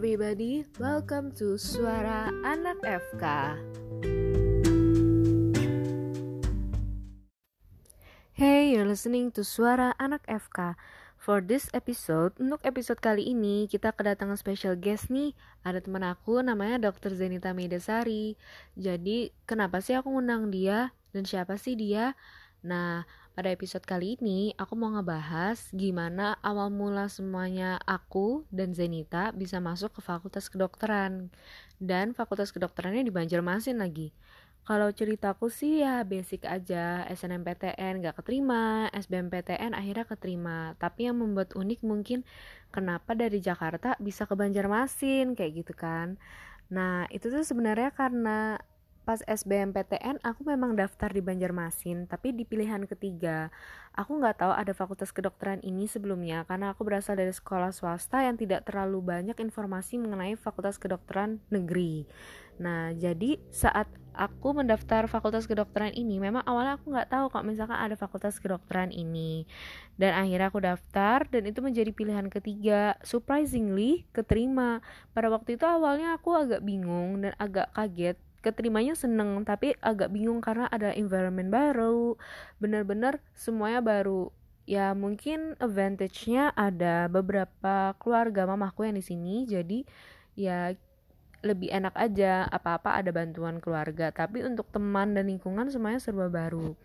everybody, welcome to Suara Anak FK. Hey, you're listening to Suara Anak FK. For this episode, untuk episode kali ini kita kedatangan special guest nih. Ada teman aku namanya Dr. Zenita Medasari. Jadi, kenapa sih aku ngundang dia dan siapa sih dia? Nah, pada episode kali ini aku mau ngebahas gimana awal mula semuanya aku dan Zenita bisa masuk ke fakultas kedokteran. Dan fakultas kedokterannya di Banjarmasin lagi. Kalau ceritaku sih ya basic aja, SNMPTN gak keterima, SBMPTN akhirnya keterima. Tapi yang membuat unik mungkin kenapa dari Jakarta bisa ke Banjarmasin kayak gitu kan. Nah itu tuh sebenarnya karena pas SBMPTN aku memang daftar di Banjarmasin tapi di pilihan ketiga. Aku nggak tahu ada fakultas kedokteran ini sebelumnya karena aku berasal dari sekolah swasta yang tidak terlalu banyak informasi mengenai fakultas kedokteran negeri. Nah jadi saat aku mendaftar fakultas kedokteran ini memang awalnya aku nggak tahu kok misalkan ada fakultas kedokteran ini. Dan akhirnya aku daftar dan itu menjadi pilihan ketiga. Surprisingly keterima. Pada waktu itu awalnya aku agak bingung dan agak kaget keterimanya seneng tapi agak bingung karena ada environment baru. Bener-bener semuanya baru. Ya mungkin advantage-nya ada beberapa keluarga mamaku yang di sini jadi ya lebih enak aja apa-apa ada bantuan keluarga. Tapi untuk teman dan lingkungan semuanya serba baru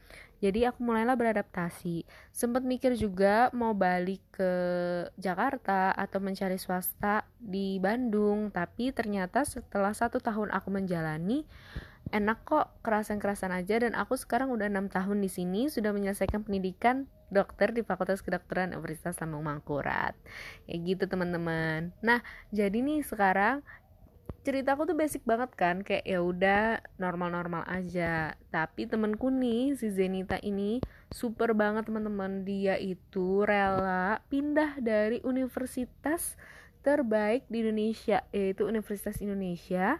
jadi aku mulailah beradaptasi. Sempat mikir juga mau balik ke Jakarta atau mencari swasta di Bandung. Tapi ternyata setelah satu tahun aku menjalani enak kok kerasan-kerasan aja. Dan aku sekarang udah enam tahun di sini sudah menyelesaikan pendidikan dokter di Fakultas Kedokteran Universitas Lambung Mangkurat. Ya gitu teman-teman. Nah jadi nih sekarang ceritaku tuh basic banget kan kayak ya udah normal-normal aja. Tapi temenku nih si Zenita ini super banget teman-teman. Dia itu rela pindah dari universitas terbaik di Indonesia yaitu Universitas Indonesia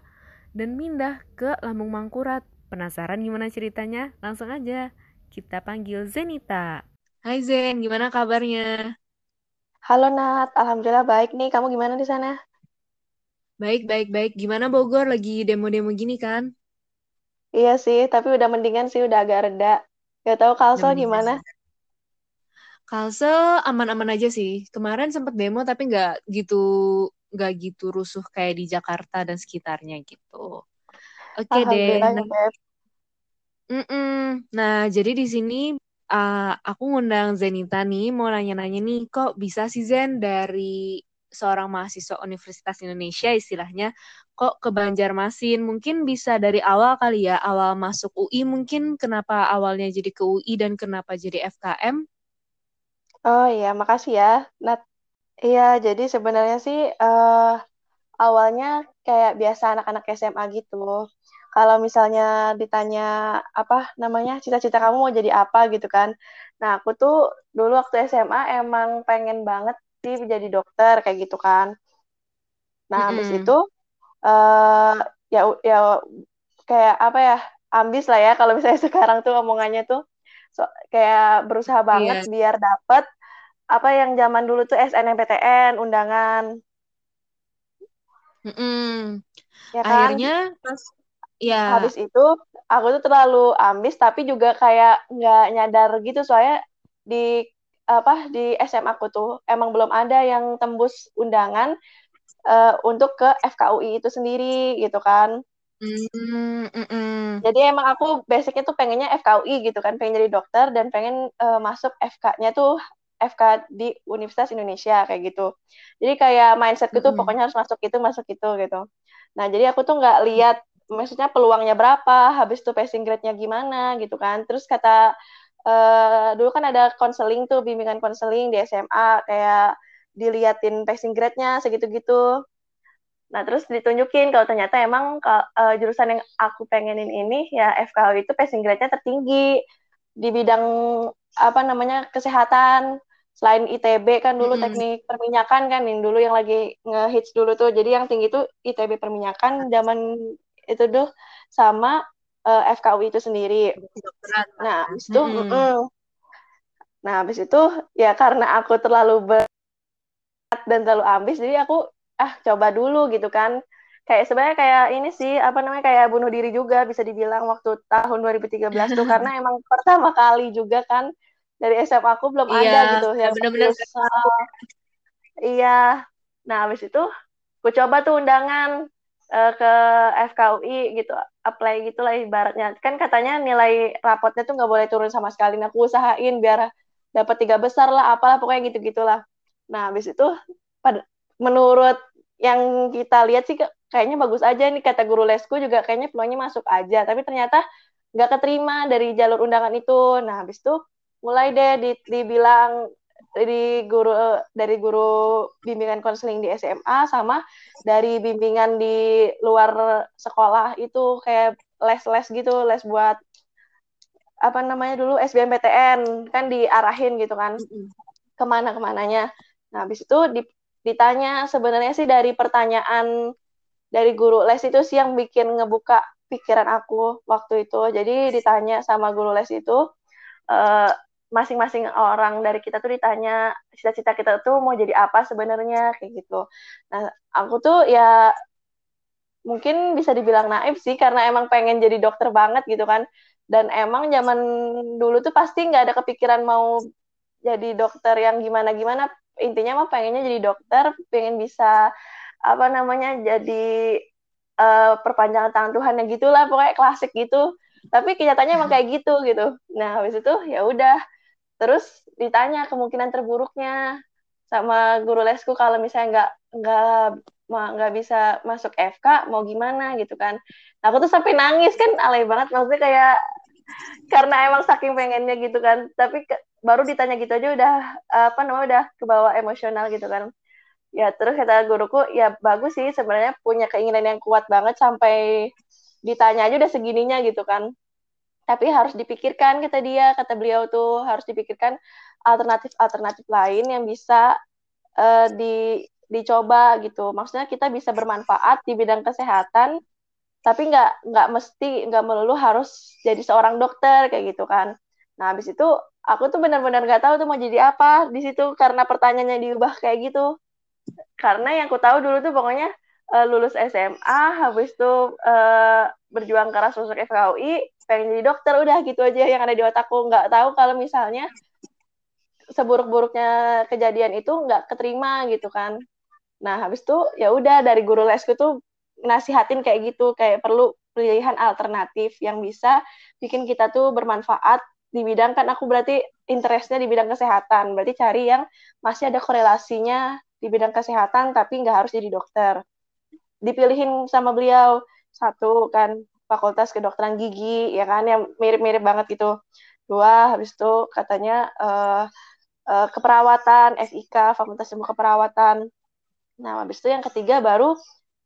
dan pindah ke Lambung Mangkurat. Penasaran gimana ceritanya? Langsung aja kita panggil Zenita. Hai Zen gimana kabarnya? Halo Nat, alhamdulillah baik nih. Kamu gimana di sana? Baik, baik, baik. Gimana Bogor lagi demo-demo gini kan? Iya sih, tapi udah mendingan sih, udah agak reda. Gak tahu Kalsel gimana? Kalsel aman-aman aja sih. Kemarin sempat demo tapi nggak gitu nggak gitu rusuh kayak di Jakarta dan sekitarnya gitu. Oke deh. Alhamdulillah, Nah, Beb. mm-mm. Nah, jadi di sini uh, aku ngundang Zenita nih mau nanya-nanya nih kok bisa sih Zen dari seorang mahasiswa Universitas Indonesia istilahnya kok ke Banjarmasin mungkin bisa dari awal kali ya awal masuk UI mungkin kenapa awalnya jadi ke UI dan kenapa jadi FKM Oh iya, makasih ya, Nat. Iya, jadi sebenarnya sih eh, awalnya kayak biasa anak-anak SMA gitu. Kalau misalnya ditanya apa namanya cita-cita kamu mau jadi apa gitu kan. Nah, aku tuh dulu waktu SMA emang pengen banget jadi dokter kayak gitu kan. Nah, habis Mm-mm. itu eh ya ya kayak apa ya? Ambis lah ya kalau misalnya sekarang tuh omongannya tuh so, kayak berusaha banget Iya. biar dapet apa yang zaman dulu tuh SNMPTN undangan Mm-mm. ya kan akhirnya pas ya habis itu aku tuh terlalu ambis tapi juga kayak nggak nyadar gitu soalnya di apa di SMA aku tuh emang belum ada yang tembus undangan uh, untuk ke FKUI itu sendiri gitu kan. Mm, mm-mm. jadi emang aku basicnya tuh pengennya FKUI gitu kan pengen jadi dokter dan pengen uh, masuk FK-nya tuh FK di Universitas Indonesia kayak gitu. Jadi kayak mindsetku tuh pokoknya harus masuk itu masuk itu gitu. Nah jadi aku tuh nggak lihat maksudnya peluangnya berapa habis itu passing grade-nya gimana gitu kan. Terus kata uh, dulu kan ada konseling tuh bimbingan konseling di SMA kayak diliatin passing grade-nya segitu-gitu Nah, terus ditunjukin kalau ternyata emang uh, jurusan yang aku pengenin ini ya FKU itu passing grade-nya tertinggi di bidang apa namanya kesehatan. Selain ITB kan dulu mm -hmm. teknik perminyakan kan yang dulu yang lagi ngehits dulu tuh. Jadi yang tinggi itu ITB perminyakan zaman itu tuh sama uh, FKU itu sendiri. Nah, habis itu mm -hmm. mm -mm. Nah, habis itu ya karena aku terlalu berat dan terlalu ambis jadi aku ah coba dulu gitu kan kayak sebenarnya kayak ini sih apa namanya kayak bunuh diri juga bisa dibilang waktu tahun 2013 tuh karena emang pertama kali juga kan dari SMA aku belum iya, ada gitu yang benar-benar iya nah habis itu aku coba tuh undangan uh, ke FKUI gitu apply gitu lah ibaratnya. Kan katanya nilai rapotnya tuh nggak boleh turun sama sekali. Nah aku usahain biar dapat tiga besar lah apalah pokoknya gitu gitulah nah habis itu pada menurut yang kita lihat sih kayaknya bagus aja nih kata guru lesku juga kayaknya peluangnya masuk aja. Tapi ternyata nggak keterima dari jalur undangan itu. Nah habis itu mulai deh di, dibilang dari guru dari guru bimbingan konseling di SMA sama dari bimbingan di luar sekolah itu kayak les-les gitu les buat apa namanya dulu SBMPTN kan diarahin gitu kan ke mana ke mananya nah habis itu ditanya sebenarnya sih dari pertanyaan dari guru les itu sih yang bikin ngebuka pikiran aku waktu itu. Jadi ditanya sama guru les itu eh, masing-masing orang dari kita tuh ditanya cita-cita kita tuh mau jadi apa sebenarnya kayak gitu. Nah, aku tuh ya mungkin bisa dibilang naif sih karena emang pengen jadi dokter banget gitu kan. Dan emang zaman dulu tuh pasti nggak ada kepikiran mau jadi dokter yang gimana-gimana. Intinya mah pengennya jadi dokter, pengen bisa apa namanya jadi uh, perpanjangan tangan Tuhan yang gitulah pokoknya klasik gitu tapi kenyataannya emang kayak gitu gitu nah habis itu ya udah terus ditanya kemungkinan terburuknya sama guru lesku kalau misalnya nggak nggak nggak bisa masuk FK mau gimana gitu kan. Aku tuh sampai nangis kan alay banget. Maksudnya kayak karena emang saking pengennya gitu kan. Tapi ke, baru ditanya gitu aja udah apa namanya udah kebawa emosional gitu kan. Ya terus kata guruku ya bagus sih sebenarnya punya keinginan yang kuat banget sampai ditanya aja udah segininya gitu kan tapi harus dipikirkan kata dia. Kata beliau tuh harus dipikirkan alternatif alternatif lain yang bisa uh, di dicoba gitu. Maksudnya kita bisa bermanfaat di bidang kesehatan tapi nggak nggak mesti nggak melulu harus jadi seorang dokter kayak gitu kan. Nah habis itu aku tuh benar-benar nggak tahu tuh mau jadi apa di situ karena pertanyaannya diubah kayak gitu. Karena yang aku tahu dulu tuh pokoknya uh, lulus SMA habis itu uh, berjuang keras masuk FKUI pengen jadi dokter udah gitu aja yang ada di otakku. Nggak tahu kalau misalnya seburuk-buruknya kejadian itu nggak keterima gitu kan. Nah habis itu ya udah dari guru lesku tuh nasihatin kayak gitu kayak perlu pilihan alternatif yang bisa bikin kita tuh bermanfaat di bidang kan aku berarti interestnya di bidang kesehatan. Berarti cari yang masih ada korelasinya di bidang kesehatan tapi nggak harus jadi dokter. Dipilihin sama beliau satu kan fakultas kedokteran gigi ya kan yang mirip-mirip banget gitu. Dua habis itu katanya uh, uh, keperawatan FIK Fakultas Ilmu Keperawatan. Nah habis itu yang ketiga baru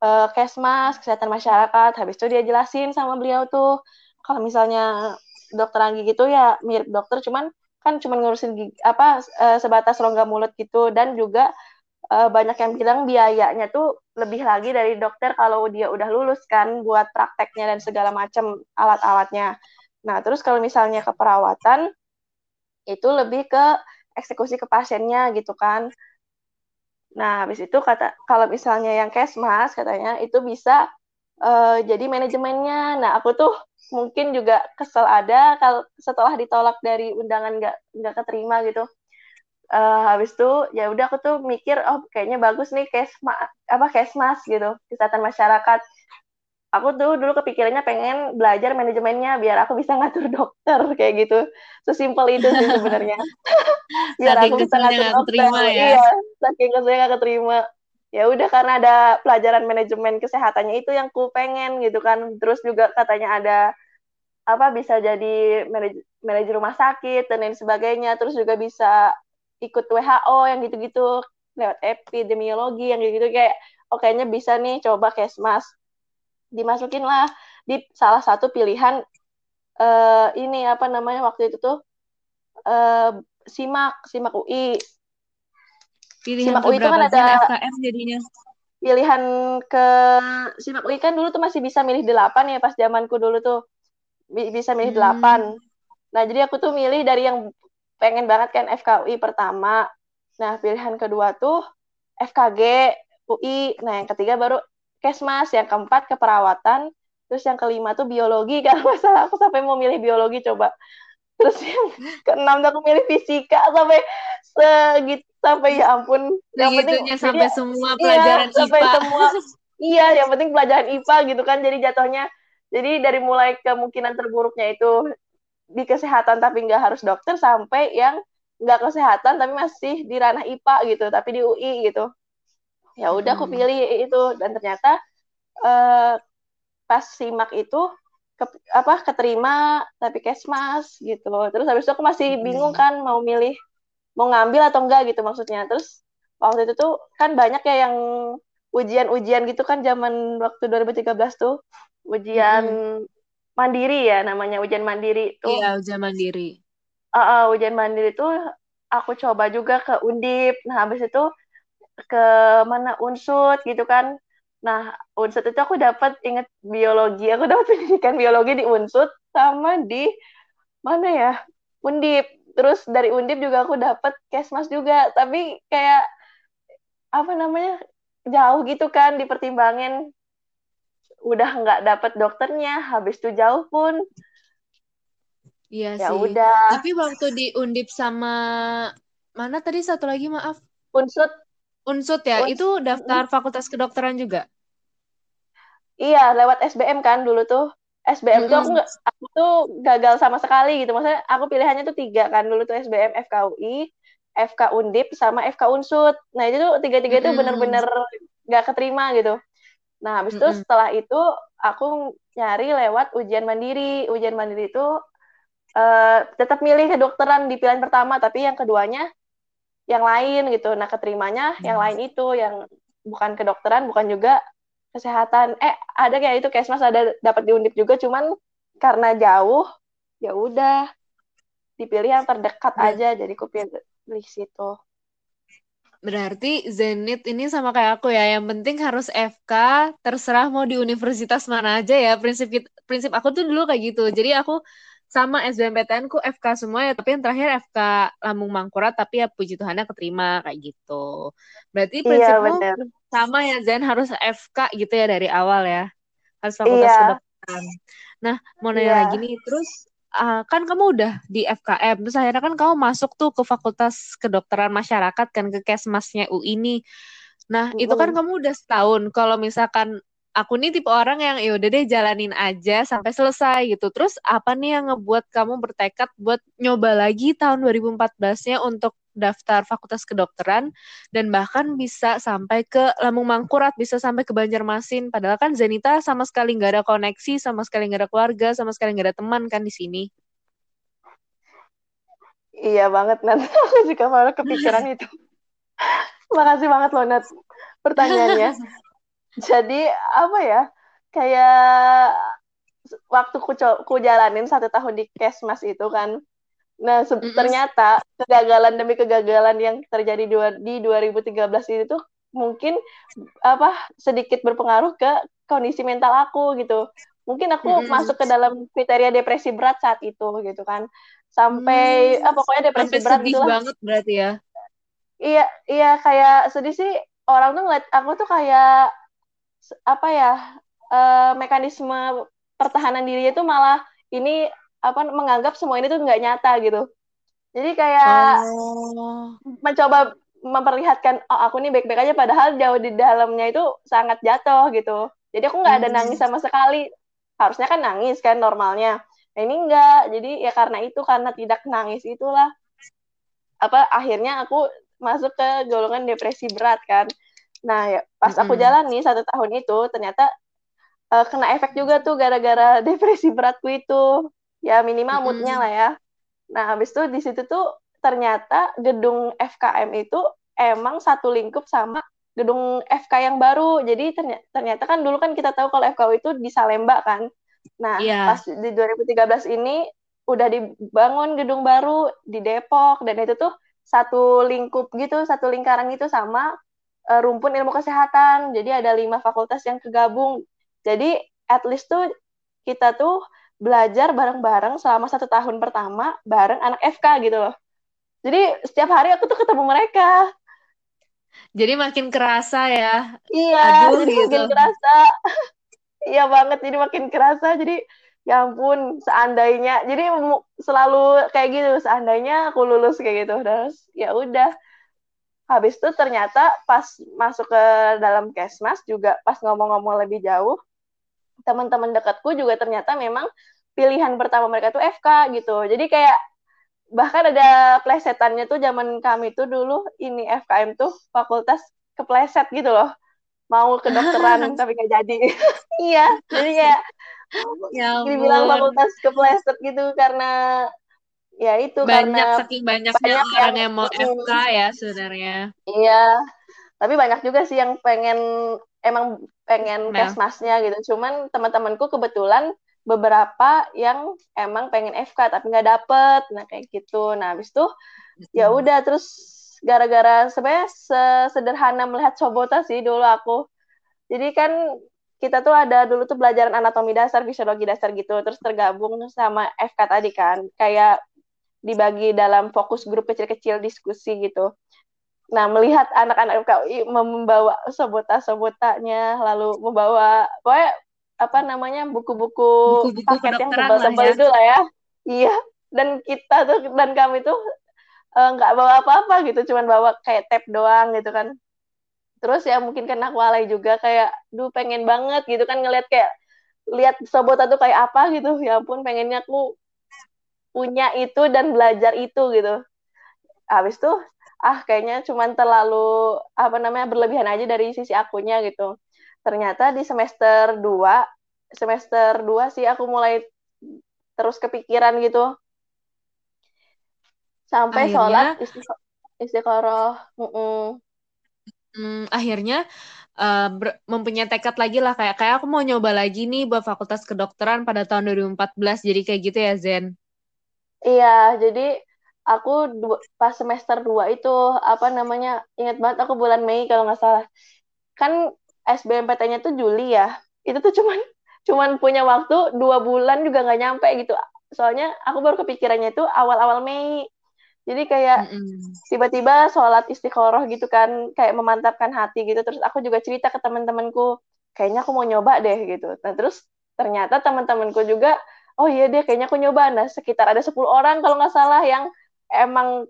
uh, Kesmas Kesehatan Masyarakat. Habis itu dia jelasin sama beliau tuh kalau misalnya dokteran gigi itu ya mirip dokter cuman kan cuma ngurusin gigi, apa sebatas rongga mulut gitu dan juga uh, banyak yang bilang biayanya tuh lebih lagi dari dokter kalau dia udah lulus kan buat prakteknya dan segala macam alat-alatnya. Nah, terus kalau misalnya keperawatan itu lebih ke eksekusi ke pasiennya gitu kan. Nah, habis itu kata kalau misalnya yang kesmas katanya itu bisa uh, jadi manajemennya. Nah, aku tuh mungkin juga kesel ada kalau setelah ditolak dari undangan nggak nggak keterima gitu uh, habis itu ya udah aku tuh mikir oh kayaknya bagus nih kesma apa kesmas gitu kesehatan masyarakat. Aku tuh dulu kepikirannya pengen belajar manajemennya biar aku bisa ngatur dokter kayak gitu. Sesimpel itu sih sebenarnya. Biar saking aku bisa ngatur dokter. terima, ya. iya saking keselnya gak keterima. Ya udah karena ada pelajaran manajemen kesehatannya itu yang ku pengen gitu kan. Terus juga katanya ada apa bisa jadi manajer rumah sakit dan lain sebagainya. Terus juga bisa ikut WHO yang gitu-gitu lewat epidemiologi yang gitu-gitu kayak oh kayaknya bisa nih coba kesmas dimasukin lah di salah satu pilihan uh, ini apa namanya waktu itu tuh uh, simak simak UI pilihan simak UI itu kan ada FKM jadinya. Pilihan ke simak UI kan dulu tuh masih bisa milih delapan ya pas zamanku dulu tuh bisa milih hmm. delapan. Nah jadi aku tuh milih dari yang pengen banget kan FKUI pertama. Nah, pilihan kedua tuh FKG UI nah yang ketiga baru kesmas yang keempat keperawatan terus yang kelima tuh biologi. Kalau masalah aku sampai mau milih biologi coba. Terus yang keenam tuh aku milih fisika sampai segitu sampai ya ampun. Yang penting sampai jadi, semua iya, pelajaran iya, IPA sampai semua. Iya yang penting pelajaran IPA gitu kan jadi jatuhnya. Jadi dari mulai kemungkinan terburuknya itu di kesehatan tapi nggak harus dokter sampai yang nggak kesehatan tapi masih di ranah IPA gitu tapi di UI gitu ya udah aku hmm. pilih itu dan ternyata uh, pas simak itu ke, apa keterima tapi kesmas gitu terus habis itu aku masih hmm. bingung kan mau milih mau ngambil atau enggak gitu maksudnya terus waktu itu tuh kan banyak ya yang ujian-ujian gitu kan zaman waktu 2013 tuh ujian hmm. Mandiri ya namanya ujian mandiri tuh iya ujian mandiri uh, uh, ujian mandiri tuh aku coba juga ke Undip. Nah, habis itu ke mana Unsut gitu kan. Nah, Unsut itu aku dapat inget biologi. Aku dapat pendidikan biologi di Unsut sama di mana ya? Undip. Terus dari Undip juga aku dapat Kesmas juga, tapi kayak apa namanya? jauh gitu kan dipertimbangin udah nggak dapat dokternya habis itu jauh pun Iya ya sih. udah. Tapi waktu di Undip sama mana tadi satu lagi maaf? Unsut. Unsut ya, Uns itu daftar Fakultas Kedokteran juga. Iya, lewat SBM kan dulu tuh. SBM mm -hmm. tuh aku gak, aku tuh gagal sama sekali gitu. Maksudnya aku pilihannya tuh tiga kan dulu tuh SBM, FKUI, FK Undip sama FK Unsut. Nah itu tuh tiga-tiga mm -hmm. itu bener-bener gak keterima gitu. Nah habis mm -hmm. itu setelah itu aku nyari lewat ujian mandiri. Ujian mandiri itu uh, tetap milih kedokteran di pilihan pertama tapi yang keduanya yang lain gitu nah keterimanya hmm. yang lain itu yang bukan kedokteran bukan juga kesehatan eh ada kayak itu kesmas ada dapat diundip juga cuman karena jauh ya udah dipilih yang terdekat hmm. aja jadi aku pilih situ Berarti Zenit ini sama kayak aku ya, yang penting harus FK, terserah mau di universitas mana aja ya. Prinsip prinsip aku tuh dulu kayak gitu. Jadi aku sama SBMPTN ku FK semua ya tapi yang terakhir FK Lambung Mangkurat tapi ya puji Tuhan keterima kayak gitu berarti iya, prinsipmu iya, sama ya Zen harus FK gitu ya dari awal ya harus fakultas iya. kedokteran nah mau nanya iya. lagi nih terus uh, kan kamu udah di FKM terus akhirnya kan kamu masuk tuh ke Fakultas Kedokteran Masyarakat kan ke Kesmasnya UI ini nah itu kan kamu udah setahun kalau misalkan aku nih tipe orang yang ya udah deh jalanin aja sampai selesai gitu. Terus apa nih yang ngebuat kamu bertekad buat nyoba lagi tahun 2014-nya untuk daftar fakultas kedokteran dan bahkan bisa sampai ke Lambung Mangkurat, bisa sampai ke Banjarmasin. Padahal kan Zenita sama sekali nggak ada koneksi, sama sekali nggak ada keluarga, sama sekali nggak ada teman kan di sini. Iya banget, Nat. Aku juga malah kepikiran itu. Makasih banget loh, Nat, pertanyaannya. jadi apa ya kayak waktu ku, ku jalanin satu tahun di Kesmas itu kan nah mm -hmm. ternyata kegagalan demi kegagalan yang terjadi dua, di 2013 itu tuh mungkin apa sedikit berpengaruh ke kondisi mental aku gitu. Mungkin aku mm -hmm. masuk ke dalam kriteria depresi berat saat itu gitu kan. Sampai mm, ah, pokoknya depresi sampai berat sedih banget berarti ya? Iya iya kayak sedih sih. Orang tuh ngeliat aku tuh kayak apa ya uh, mekanisme pertahanan diri itu malah ini apa menganggap semua ini tuh nggak nyata gitu jadi kayak oh. mencoba memperlihatkan oh aku nih baik-baik aja padahal jauh di dalamnya itu sangat jatuh gitu jadi aku nggak ada hmm. nangis sama sekali harusnya kan nangis kan normalnya nah, ini enggak jadi ya karena itu karena tidak nangis itulah apa akhirnya aku masuk ke golongan depresi berat kan Nah, ya, pas mm -hmm. aku jalan nih satu tahun itu, ternyata uh, kena efek juga tuh gara-gara depresi beratku itu. Ya minimal moodnya lah ya. Nah, habis itu di situ tuh ternyata gedung FKM itu emang satu lingkup sama gedung FK yang baru. Jadi ternyata, ternyata kan dulu kan kita tahu kalau FKU itu di Salemba kan. Nah, yeah. pas di 2013 ini udah dibangun gedung baru di Depok dan itu tuh satu lingkup gitu, satu lingkaran itu sama uh, rumpun ilmu kesehatan. Jadi ada lima fakultas yang kegabung. Jadi at least tuh kita tuh belajar bareng-bareng selama satu tahun pertama bareng anak FK gitu loh. Jadi setiap hari aku tuh ketemu mereka. Jadi makin kerasa ya. Iya, Aduh, jadi gitu. makin kerasa. iya banget, jadi makin kerasa. Jadi ya ampun, seandainya. Jadi selalu kayak gitu, seandainya aku lulus kayak gitu. Terus ya udah. Habis itu ternyata pas masuk ke dalam kesmas juga pas ngomong-ngomong lebih jauh, teman-teman dekatku juga ternyata memang pilihan pertama mereka tuh FK gitu. Jadi kayak bahkan ada plesetannya tuh zaman kami tuh dulu ini FKM tuh fakultas kepleset gitu loh. Mau kedokteran tapi gak jadi. Iya jadi kayak ya dibilang fakultas kepleset gitu karena ya itu banyak karena saking banyaknya banyak orang yang, yang mau FK ya sebenarnya. Iya tapi banyak juga sih yang pengen emang pengen nah. kesmasnya gitu. Cuman teman-temanku kebetulan beberapa yang emang pengen FK tapi nggak dapet. Nah kayak gitu. Nah habis itu ya udah terus gara-gara sebenarnya sederhana melihat Sobota sih dulu aku. Jadi kan kita tuh ada dulu tuh pelajaran anatomi dasar fisiologi dasar gitu. Terus tergabung sama FK tadi kan. Kayak dibagi dalam fokus grup kecil-kecil diskusi gitu Nah, melihat anak-anak FKI membawa sobota-sobotanya, lalu membawa, pokoknya apa namanya buku-buku paket yang tebal-tebal ya. itu lah ya. Iya dan kita tuh dan kami tuh eh, nggak uh, bawa apa-apa gitu cuman bawa kayak tab doang gitu kan. Terus ya mungkin kena walai juga kayak duh pengen banget gitu kan ngeliat kayak lihat sobota tuh kayak apa gitu. Ya ampun pengennya aku punya itu dan belajar itu gitu. Habis tuh ah kayaknya cuman terlalu apa namanya berlebihan aja dari sisi akunya gitu. Ternyata di semester 2 semester 2 sih aku mulai terus kepikiran gitu. Sampai akhirnya, sholat istiqoroh mm -mm. Hmm, akhirnya uh, mempunyai tekad lagi lah. Kayak kayak aku mau nyoba lagi nih buat fakultas kedokteran pada tahun 2014 jadi kayak gitu ya Zen? Iya jadi aku pas semester 2 itu apa namanya ingat banget aku bulan Mei kalau nggak salah. Kan SBMPT-nya tuh Juli ya. Itu tuh cuman cuman punya waktu dua bulan juga nggak nyampe gitu. Soalnya aku baru kepikirannya itu awal-awal Mei. Jadi kayak tiba-tiba sholat istiqoroh gitu kan kayak memantapkan hati gitu. Terus aku juga cerita ke teman-temanku kayaknya aku mau nyoba deh gitu. Nah terus ternyata teman-temanku juga oh iya deh kayaknya aku nyoba. Nah sekitar ada 10 orang kalau nggak salah yang emang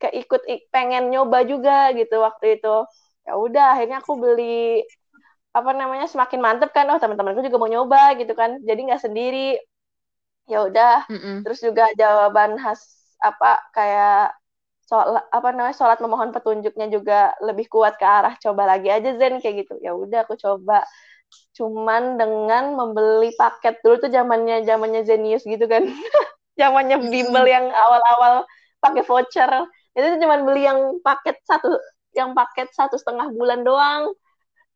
keikut pengen nyoba juga gitu waktu itu. Ya udah akhirnya aku beli apa namanya semakin mantep kan oh teman-temanku juga mau nyoba gitu kan jadi nggak sendiri. Ya udah mm -mm. terus juga jawaban khas apa kayak soal apa namanya sholat memohon petunjuknya juga lebih kuat ke arah coba lagi aja zen kayak gitu. Ya udah aku coba. Cuman dengan membeli paket dulu tuh zamannya zamannya Zenius gitu kan. Zamannya bimbel yang awal-awal pakai voucher. Itu tuh cuman beli yang paket satu yang paket satu setengah bulan doang.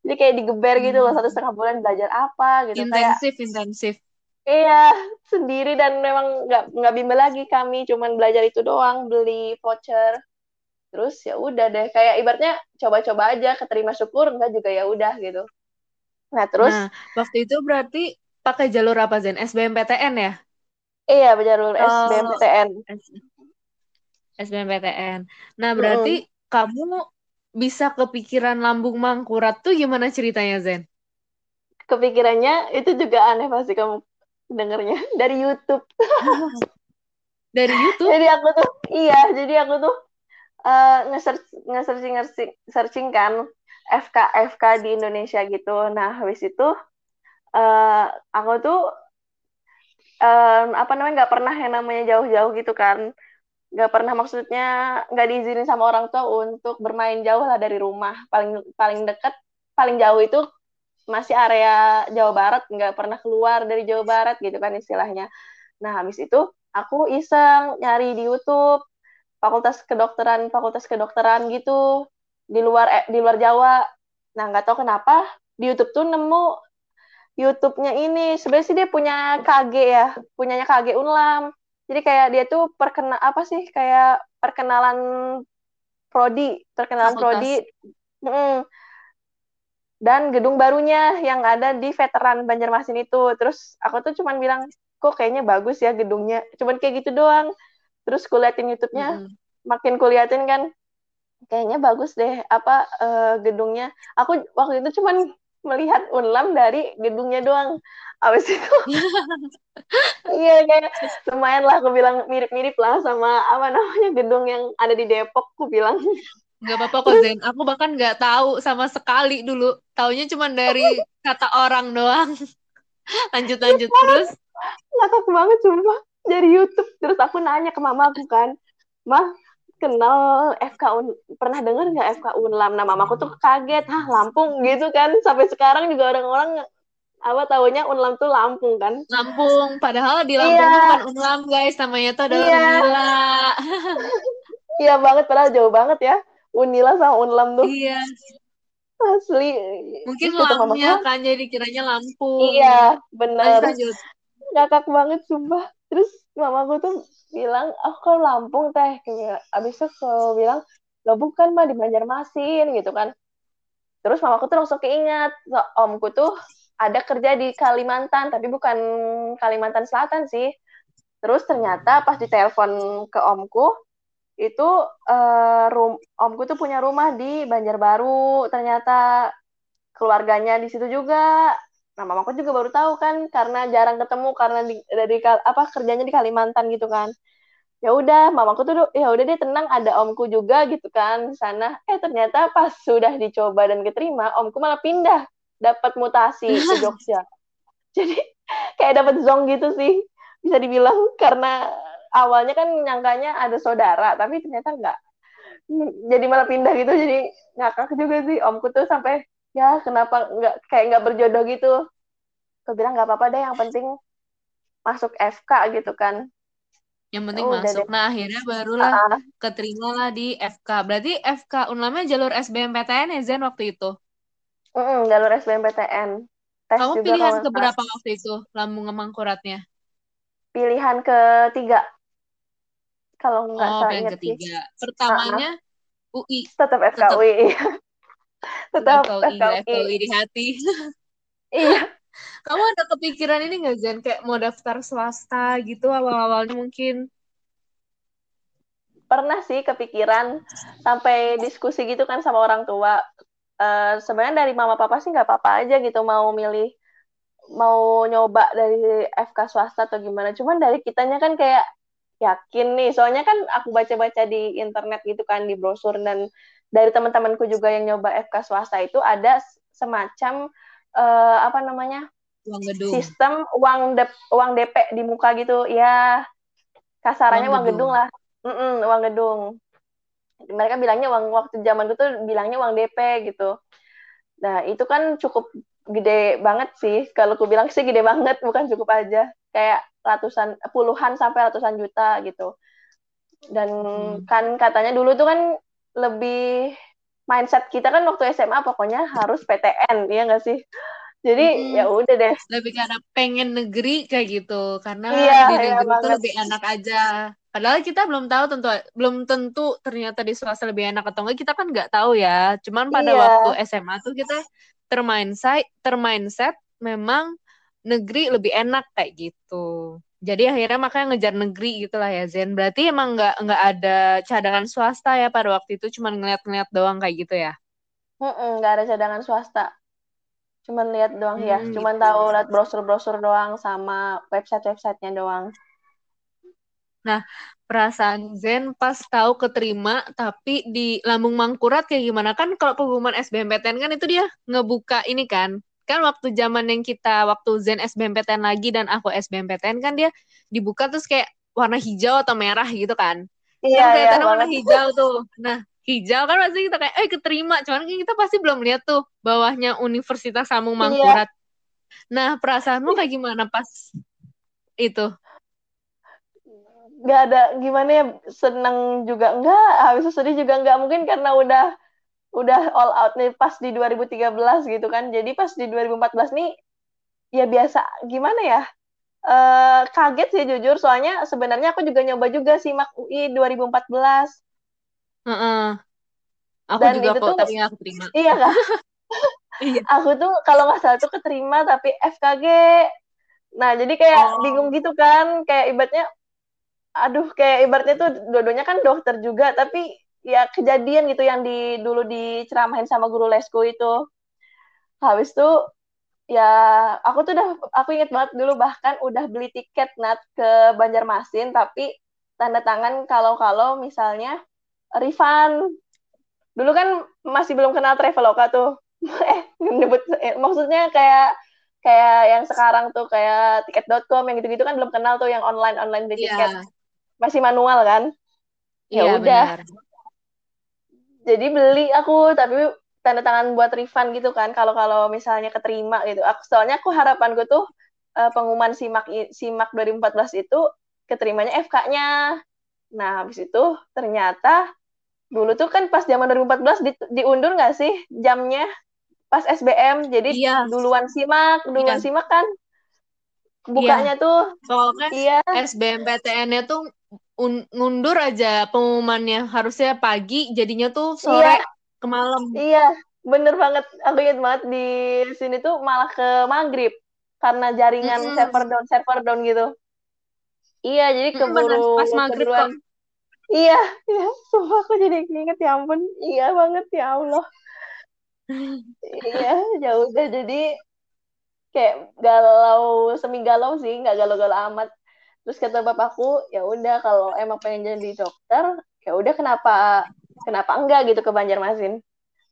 Jadi kayak digeber gitu loh satu hmm. setengah bulan belajar apa gitu. Intensif kayak, intensif iya sendiri dan memang nggak nggak bimbel lagi kami cuman belajar itu doang beli voucher. Terus ya udah deh kayak ibaratnya coba-coba aja keterima syukur enggak juga ya udah gitu. Nah terus nah, waktu itu berarti pakai jalur apa Zen? SBMPTN ya? Iya jalur oh, SBMPTN SBMPTN nah berarti mm. kamu bisa kepikiran lambung mangkurat tuh gimana ceritanya Zen? Kepikirannya itu juga aneh pasti kamu dengernya dari YouTube. dari YouTube? jadi aku tuh iya, jadi aku tuh uh, nge-search nge-searching searching kan FK FK di Indonesia gitu. Nah, habis itu uh, aku tuh um, apa namanya nggak pernah yang namanya jauh-jauh gitu kan nggak pernah maksudnya nggak diizinin sama orang tua untuk bermain jauh lah dari rumah. Paling paling dekat paling jauh itu masih area Jawa Barat nggak pernah keluar dari Jawa Barat gitu kan istilahnya. Nah habis itu aku iseng nyari di YouTube fakultas kedokteran fakultas kedokteran gitu di luar eh, di luar Jawa. Nah nggak tahu kenapa di YouTube tuh nemu YouTube-nya ini. Sebenarnya sih dia punya KG ya punyanya KG Unlam jadi kayak dia tuh perkenal apa sih kayak perkenalan prodi perkenalan Fakultas. prodi. Mm, dan gedung barunya yang ada di veteran Banjarmasin itu. Terus aku tuh cuman bilang kok kayaknya bagus ya gedungnya. Cuman kayak gitu doang. Terus kuliatin YouTube-nya mm makin kuliatin kan kayaknya bagus deh apa uh, gedungnya. Aku waktu itu cuman melihat Unlam dari gedungnya doang. Abis itu iya kayak lumayan lah aku bilang mirip-mirip lah sama apa namanya gedung yang ada di Depok aku bilang. Nggak apa-apa kok Zen. Aku bahkan nggak tahu sama sekali dulu. Taunya cuma dari kata orang doang. Lanjut lanjut terus? ngakak banget sumpah. Dari YouTube terus aku nanya ke mama aku kan mah kenal FK Un pernah dengar nggak FK Unlam? Nah mamaku tuh kaget hah Lampung? Gitu kan. Sampai sekarang juga orang-orang apa tahunya Unlam tuh Lampung kan. Lampung. Padahal di Lampung iya. bukan Unlam guys. Namanya tuh adalah iya. Unila. Iya banget padahal jauh banget ya. Unila sama Unlam tuh. Iya. Asli. Mungkin lamnya kan jadi kiranya Lampung. Iya benar ngakak banget sumpah. Terus mamaku tuh bilang oh kau Lampung teh. Abis itu kalau bilang lo bukan mah di Banjarmasin gitu kan. Terus mamaku tuh langsung keingat so, omku tuh ada kerja di Kalimantan tapi bukan Kalimantan Selatan sih. Terus ternyata pas ditelepon ke omku itu uh, rum omku tuh punya rumah di Banjarbaru ternyata. Keluarganya di situ juga nah mamaku juga baru tahu kan karena jarang ketemu karena di, dari apa kerjanya di Kalimantan gitu kan. Ya udah mamaku tuh ya udah deh tenang ada omku juga gitu kan di sana. Eh ternyata pas sudah dicoba dan keterima omku malah pindah dapat mutasi ke Jogja. Jadi kayak dapat zong gitu sih bisa dibilang karena awalnya kan nyangkanya ada saudara tapi ternyata enggak jadi malah pindah gitu jadi ngakak juga sih omku tuh sampai ya kenapa nggak kayak nggak berjodoh gitu? Aku bilang nggak apa-apa deh yang penting masuk FK gitu kan. Yang penting oh, masuk. nah akhirnya barulah uh, keterima lah di FK berarti FK unlamnya jalur SBMPTN ya Zen waktu itu? Mm, jalur SBMPTN tes kamu juga pilihan keberapa waktu itu lambung mangkuratnya pilihan ketiga. Kalau nggak oh, salah ingat ketiga. Sih. pertamanya uh, UI tetap FKUI tetap FKUI, FKUI di hati. iya. Kamu ada kepikiran ini nggak Zen kayak mau daftar swasta gitu awal-awalnya mungkin? Pernah sih kepikiran sampai diskusi gitu kan sama orang tua. Uh, sebenarnya dari mama papa sih nggak apa-apa aja gitu mau milih mau nyoba dari FK swasta atau gimana. Cuman dari kitanya kan kayak yakin nih. Soalnya kan aku baca-baca di internet gitu kan di brosur dan dari teman-temanku juga yang nyoba FK swasta itu ada semacam uh, apa namanya? Uang gedung. sistem uang de uang DP di muka gitu. Ya kasarannya uang, uang gedung. gedung. lah. Mm -mm, uang gedung. Mereka bilangnya uang waktu zaman itu bilangnya uang DP gitu. Nah itu kan cukup gede banget sih. Kalau aku bilang sih gede banget bukan cukup aja. Kayak ratusan puluhan sampai ratusan juta gitu. Dan hmm. kan katanya dulu tuh kan lebih mindset kita kan waktu SMA pokoknya harus PTN ya nggak sih? Jadi hmm, ya udah deh. Lebih karena pengen negeri kayak gitu karena iya, di iya negeri iya itu lebih enak aja. Padahal kita belum tahu tentu belum tentu ternyata di swasta lebih enak atau enggak kita kan nggak tahu ya. Cuman pada iya. waktu SMA tuh kita termindset termindset memang negeri lebih enak kayak gitu jadi akhirnya makanya ngejar negeri gitulah ya Zen. Berarti emang nggak nggak ada cadangan swasta ya pada waktu itu? Cuma ngeliat-ngeliat doang kayak gitu ya? Nggak ada cadangan swasta. Cuman lihat doang ya. hmm, ya cuman gitu. tahu lihat brosur-brosur doang sama website-websitenya doang. Nah perasaan Zen pas tahu keterima tapi di Lambung Mangkurat kayak gimana? Kan kalau pengumuman SBMPTN kan itu dia ngebuka ini kan kan waktu zaman yang kita waktu Zen SBMPTN lagi dan aku SBMPTN kan dia dibuka terus kayak warna hijau atau merah gitu kan. Iya, kan kelihatan iya, warna hijau tuh. Nah, hijau kan pasti kita kayak eh keterima, cuman kan kita pasti belum lihat tuh bawahnya Universitas Samung Mangkurat. Iya. Nah, perasaanmu kayak gimana pas itu? Gak ada gimana ya seneng juga enggak, habis itu sedih juga enggak mungkin karena udah udah all out nih pas di 2013 gitu kan. Jadi pas di 2014 nih ya biasa gimana ya? Uh, kaget sih jujur soalnya sebenarnya aku juga nyoba juga sih Mak UI 2014. Uh -uh. Aku Dan juga kok, tuh, tapi aku terima. Iya kan? iya. Aku tuh kalau nggak salah tuh keterima tapi FKG. Nah, jadi kayak oh. bingung gitu kan, kayak ibaratnya aduh kayak ibaratnya tuh dua-duanya kan dokter juga tapi ya kejadian gitu yang di dulu diceramahin sama guru lesku itu. Habis itu ya aku tuh udah aku inget banget dulu bahkan udah beli tiket nat ke Banjarmasin tapi tanda tangan kalau-kalau misalnya refund. Dulu kan masih belum kenal Traveloka tuh. Eh nyebut eh, maksudnya kayak kayak yang sekarang tuh kayak tiket.com yang gitu-gitu kan belum kenal tuh yang online online beli yeah. tiket. Masih manual kan? Ya yeah, udah jadi beli aku tapi tanda tangan buat refund gitu kan kalau kalau misalnya keterima gitu aku soalnya aku harapan gue tuh uh, pengumuman simak simak 2014 itu keterimanya FK-nya nah habis itu ternyata dulu tuh kan pas zaman 2014 di, diundur nggak sih jamnya pas SBM jadi iya. duluan simak duluan iya. simak kan bukanya iya. tuh soalnya iya. SBMPTN-nya tuh ngundur aja pengumumannya harusnya pagi jadinya tuh sore iya ke malam. Iya, bener banget. Aku ingat banget di sini tuh malah ke maghrib karena jaringan mm -hmm. server down, server down gitu. Iya, jadi keburu mm, pas maghrib kok. Iya, iya, sumpah aku jadi inget ya ampun. Iya banget ya Allah. iya, ya udah jadi kayak galau semi galau sih, nggak galau-galau amat. Terus kata bapakku, ya udah kalau emang pengen jadi dokter, ya udah kenapa kenapa enggak gitu ke Banjarmasin?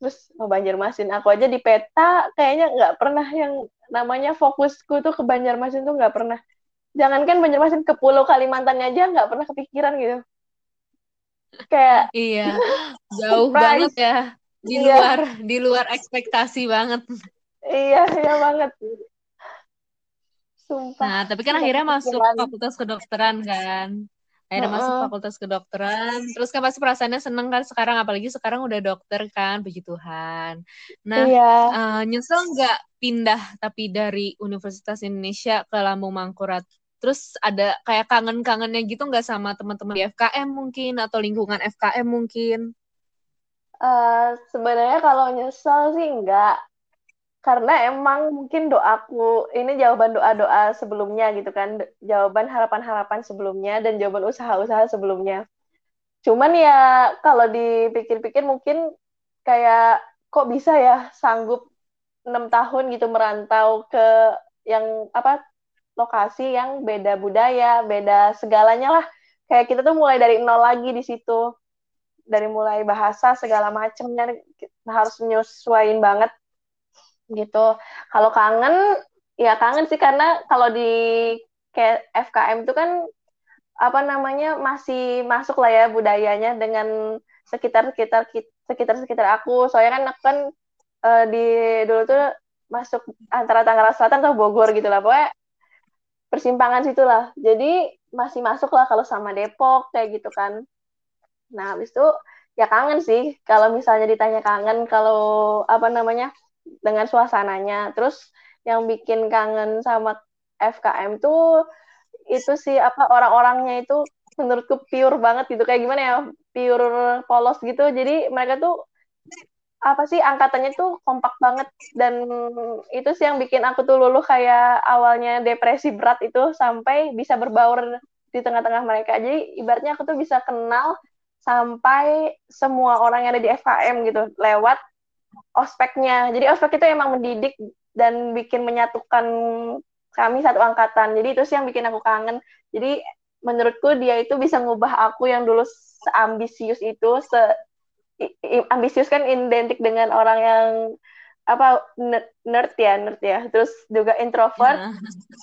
Terus oh Banjarmasin aku aja di peta kayaknya nggak pernah yang namanya fokusku tuh ke Banjarmasin tuh nggak pernah. Jangankan Banjarmasin ke Pulau Kalimantan aja nggak pernah kepikiran gitu. Kayak iya jauh banget ya di iya. luar di luar ekspektasi banget. Iya iya banget Sumpah. Nah, tapi kan akhirnya masuk fakultas kedokteran kan. Akhirnya uh -uh. masuk fakultas kedokteran. Terus kan pasti perasaannya seneng kan sekarang apalagi sekarang udah dokter kan puji Tuhan. Nah iya. uh, nyesel nggak pindah tapi dari Universitas Indonesia ke Lambung Mangkurat? Terus ada kayak kangen-kangennya gitu nggak sama teman-teman di FKM mungkin atau lingkungan FKM mungkin? Uh, sebenarnya kalau nyesel sih nggak karena emang mungkin doaku ini jawaban doa-doa sebelumnya gitu kan. Jawaban harapan-harapan sebelumnya dan jawaban usaha-usaha sebelumnya. Cuman ya kalau dipikir-pikir mungkin kayak kok bisa ya sanggup enam tahun gitu merantau ke yang apa lokasi yang beda budaya beda segalanya lah. Kayak kita tuh mulai dari nol lagi di situ. Dari mulai bahasa segala macamnya harus menyesuaikan banget gitu. Kalau kangen, ya kangen sih karena kalau di kayak FKM itu kan apa namanya masih masuk lah ya budayanya dengan sekitar sekitar sekitar sekitar aku. Soalnya kan aku kan uh, di dulu tuh masuk antara Tangerang Selatan atau Bogor gitu lah, pokoknya persimpangan situ lah. Jadi masih masuk lah kalau sama Depok kayak gitu kan. Nah, habis itu ya kangen sih kalau misalnya ditanya kangen kalau apa namanya dengan suasananya. Terus yang bikin kangen sama FKM tuh itu sih apa orang-orangnya itu menurutku pure banget gitu. Kayak gimana ya pure polos gitu. Jadi mereka tuh apa sih angkatannya tuh kompak banget. Dan itu sih yang bikin aku tuh luluh kayak awalnya depresi berat itu sampai bisa berbaur di tengah-tengah mereka. Jadi ibaratnya aku tuh bisa kenal sampai semua orang yang ada di FKM gitu. Lewat ospeknya. Jadi ospek itu emang mendidik dan bikin menyatukan kami satu angkatan. Jadi itu sih yang bikin aku kangen. Jadi menurutku dia itu bisa ngubah aku yang dulu seambisius itu, se ambisius kan identik dengan orang yang apa nerd ya nerd ya terus juga introvert yeah.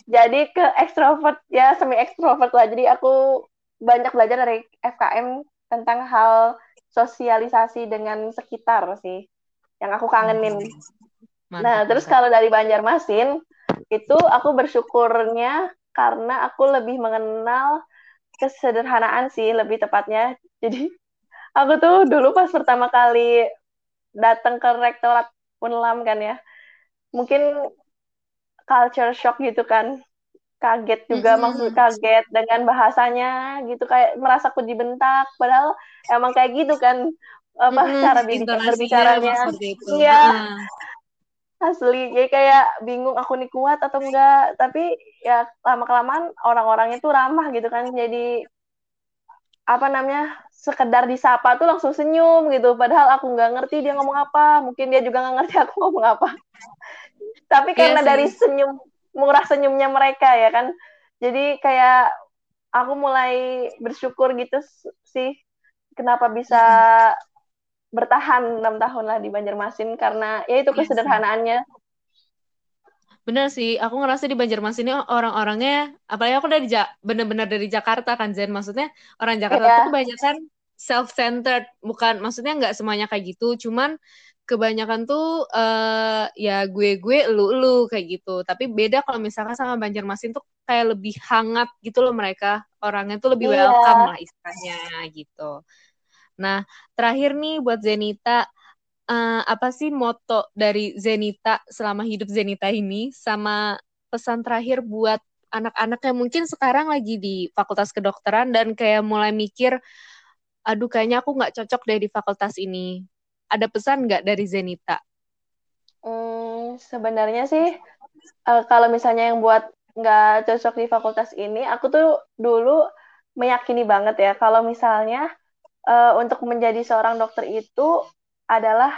jadi ke ekstrovert ya semi ekstrovert lah jadi aku banyak belajar dari FKM tentang hal sosialisasi dengan sekitar sih yang aku kangenin. Mantap, nah, terus kalau dari Banjarmasin itu aku bersyukurnya karena aku lebih mengenal kesederhanaan sih lebih tepatnya. Jadi aku tuh dulu pas pertama kali datang ke rektorat Unlam kan ya. Mungkin culture shock gitu kan. Kaget juga mm -hmm. maksud kaget dengan bahasanya gitu kayak merasa aku dibentak padahal emang kayak gitu kan apa hmm, cara berbicaranya. iya. Asli jadi kayak bingung aku nih kuat atau enggak. Tapi ya lama kelamaan orang-orangnya tuh ramah gitu kan. Jadi apa namanya sekedar disapa tuh langsung senyum gitu. Padahal aku nggak ngerti dia ngomong apa. Mungkin dia juga nggak ngerti aku ngomong apa. Tapi iya karena iya dari senyum murah senyumnya mereka ya kan. Jadi kayak aku mulai bersyukur gitu sih. Kenapa bisa bertahan enam tahun lah di Banjarmasin karena ya itu iya kesederhanaannya Bener sih, aku ngerasa di Banjarmasin ini orang-orangnya, apalagi aku dari ja bener-bener dari Jakarta kan Zen, maksudnya orang Jakarta yeah. tuh kebanyakan self-centered, bukan maksudnya nggak semuanya kayak gitu, cuman kebanyakan tuh uh, ya gue-gue lu-lu kayak gitu. Tapi beda kalau misalkan sama Banjarmasin tuh kayak lebih hangat gitu loh mereka, orangnya tuh lebih yeah. welcome lah istilahnya gitu. Nah, terakhir nih buat Zenita, uh, apa sih moto dari Zenita selama hidup Zenita ini sama pesan terakhir buat anak-anak yang mungkin sekarang lagi di fakultas kedokteran dan kayak mulai mikir aduh kayaknya aku nggak cocok deh di fakultas ini ada pesan nggak dari Zenita? Hmm, sebenarnya sih uh, kalau misalnya yang buat nggak cocok di fakultas ini aku tuh dulu meyakini banget ya kalau misalnya uh, untuk menjadi seorang dokter itu adalah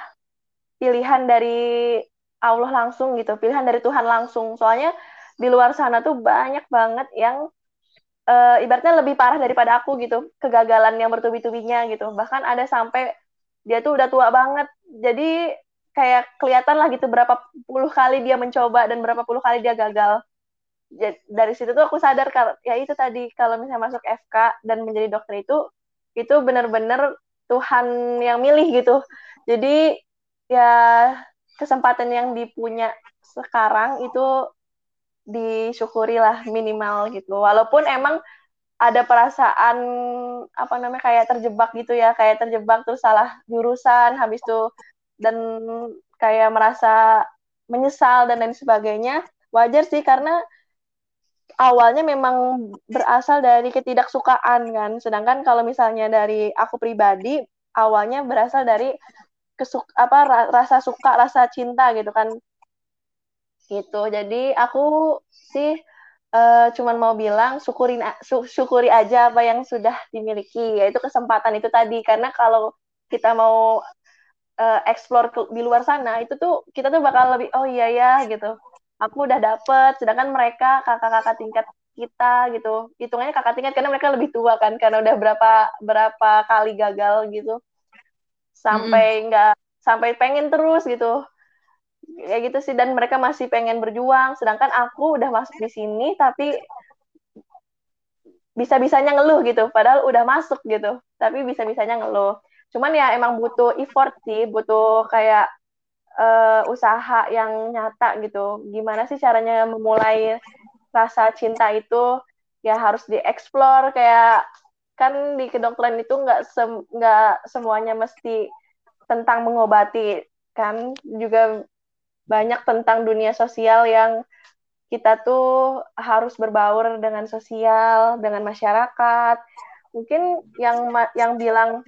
pilihan dari Allah langsung gitu, pilihan dari Tuhan langsung. Soalnya di luar sana tuh banyak banget yang uh, ibaratnya lebih parah daripada aku gitu, kegagalan yang bertubi-tubinya gitu. Bahkan ada sampai dia tuh udah tua banget. Jadi kayak kelihatan lah gitu berapa puluh kali dia mencoba dan berapa puluh kali dia gagal. Jadi, dari situ tuh aku sadar kalau ya itu tadi kalau misalnya masuk FK dan menjadi dokter itu itu benar-benar Tuhan yang milih gitu. Jadi ya kesempatan yang dipunya sekarang itu disyukuri lah minimal gitu. Walaupun emang ada perasaan apa namanya kayak terjebak gitu ya kayak terjebak terus salah jurusan habis itu dan kayak merasa menyesal dan lain sebagainya wajar sih karena awalnya memang berasal dari ketidaksukaan kan. Sedangkan kalau misalnya dari aku pribadi awalnya berasal dari kesuk apa rasa suka rasa cinta gitu kan. Gitu. Jadi aku sih uh, cuman mau bilang syukurin syukuri aja apa yang sudah dimiliki yaitu kesempatan itu tadi. Karena kalau kita mau uh, explore di luar sana itu tuh kita tuh bakal lebih oh iya ya gitu aku udah dapet sedangkan mereka kakak-kakak tingkat kita gitu hitungannya kakak tingkat karena mereka lebih tua kan karena udah berapa berapa kali gagal gitu. Sampai nggak mm -hmm. sampai pengen terus gitu. Ya gitu sih dan mereka masih pengen berjuang sedangkan aku udah masuk di sini tapi bisa-bisanya ngeluh gitu padahal udah masuk gitu tapi bisa-bisanya ngeluh. Cuman ya emang butuh effort sih butuh kayak uh, usaha yang nyata gitu. Gimana sih caranya memulai rasa cinta itu? Ya harus dieksplor kayak kan di kedokteran itu nggak sem nggak semuanya mesti tentang mengobati kan? Juga banyak tentang dunia sosial yang kita tuh harus berbaur dengan sosial dengan masyarakat. Mungkin yang yang bilang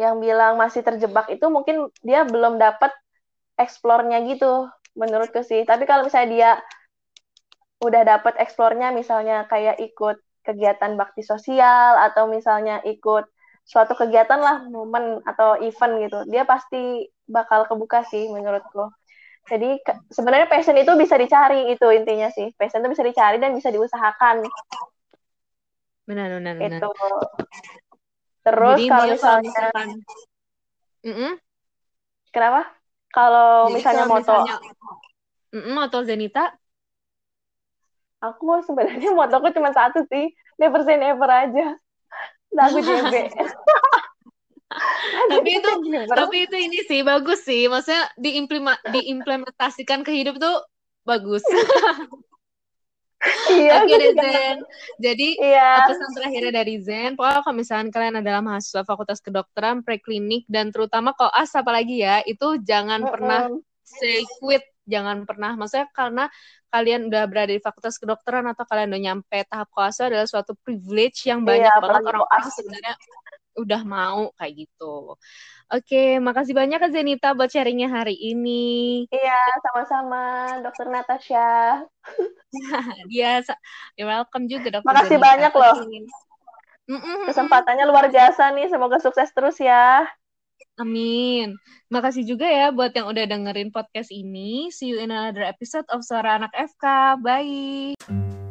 yang bilang masih terjebak itu mungkin dia belum dapat eksplornya gitu menurutku sih. Tapi kalau misalnya dia udah dapat eksplornya misalnya kayak ikut kegiatan bakti sosial atau misalnya ikut suatu kegiatan lah momen atau event gitu dia pasti bakal kebuka sih menurutku. Jadi sebenarnya passion itu bisa dicari itu intinya sih. Passion itu bisa dicari dan bisa diusahakan. Benar benar benar. Itu terus jadi kalau misalnya misalkan... mm -mm. kenapa? Kalau misalnya kalau moto misalnya... Mm -mm, moto Zenita? Aku sebenarnya motoku cuma satu sih. Never say never aja. Lagu JB tapi itu tapi itu ini sih bagus sih. Maksudnya diimplement diimplementasikan ke hidup tuh bagus iya Oke deh Zen. Jadi iya. pesan terakhirnya dari Zen, pokoknya kalau misalnya kalian adalah mahasiswa Fakultas Kedokteran, preklinik dan terutama koas apalagi ya, itu jangan uh -uh. pernah say quit, jangan pernah maksudnya karena kalian udah berada di fakultas kedokteran atau kalian udah nyampe tahap koasa adalah suatu privilege yang banyak iya, banget orang-orang sebenarnya udah mau kayak gitu. Oke, makasih banyak Kak Zenita buat sharingnya hari ini. Iya, sama-sama Dokter Natasha. Dia, ya welcome juga Dokter Makasih Zenita. banyak loh. Kesempatannya luar biasa nih. Semoga sukses terus ya. Amin. Makasih juga ya buat yang udah dengerin podcast ini. See you in another episode of Suara Anak FK. Bye.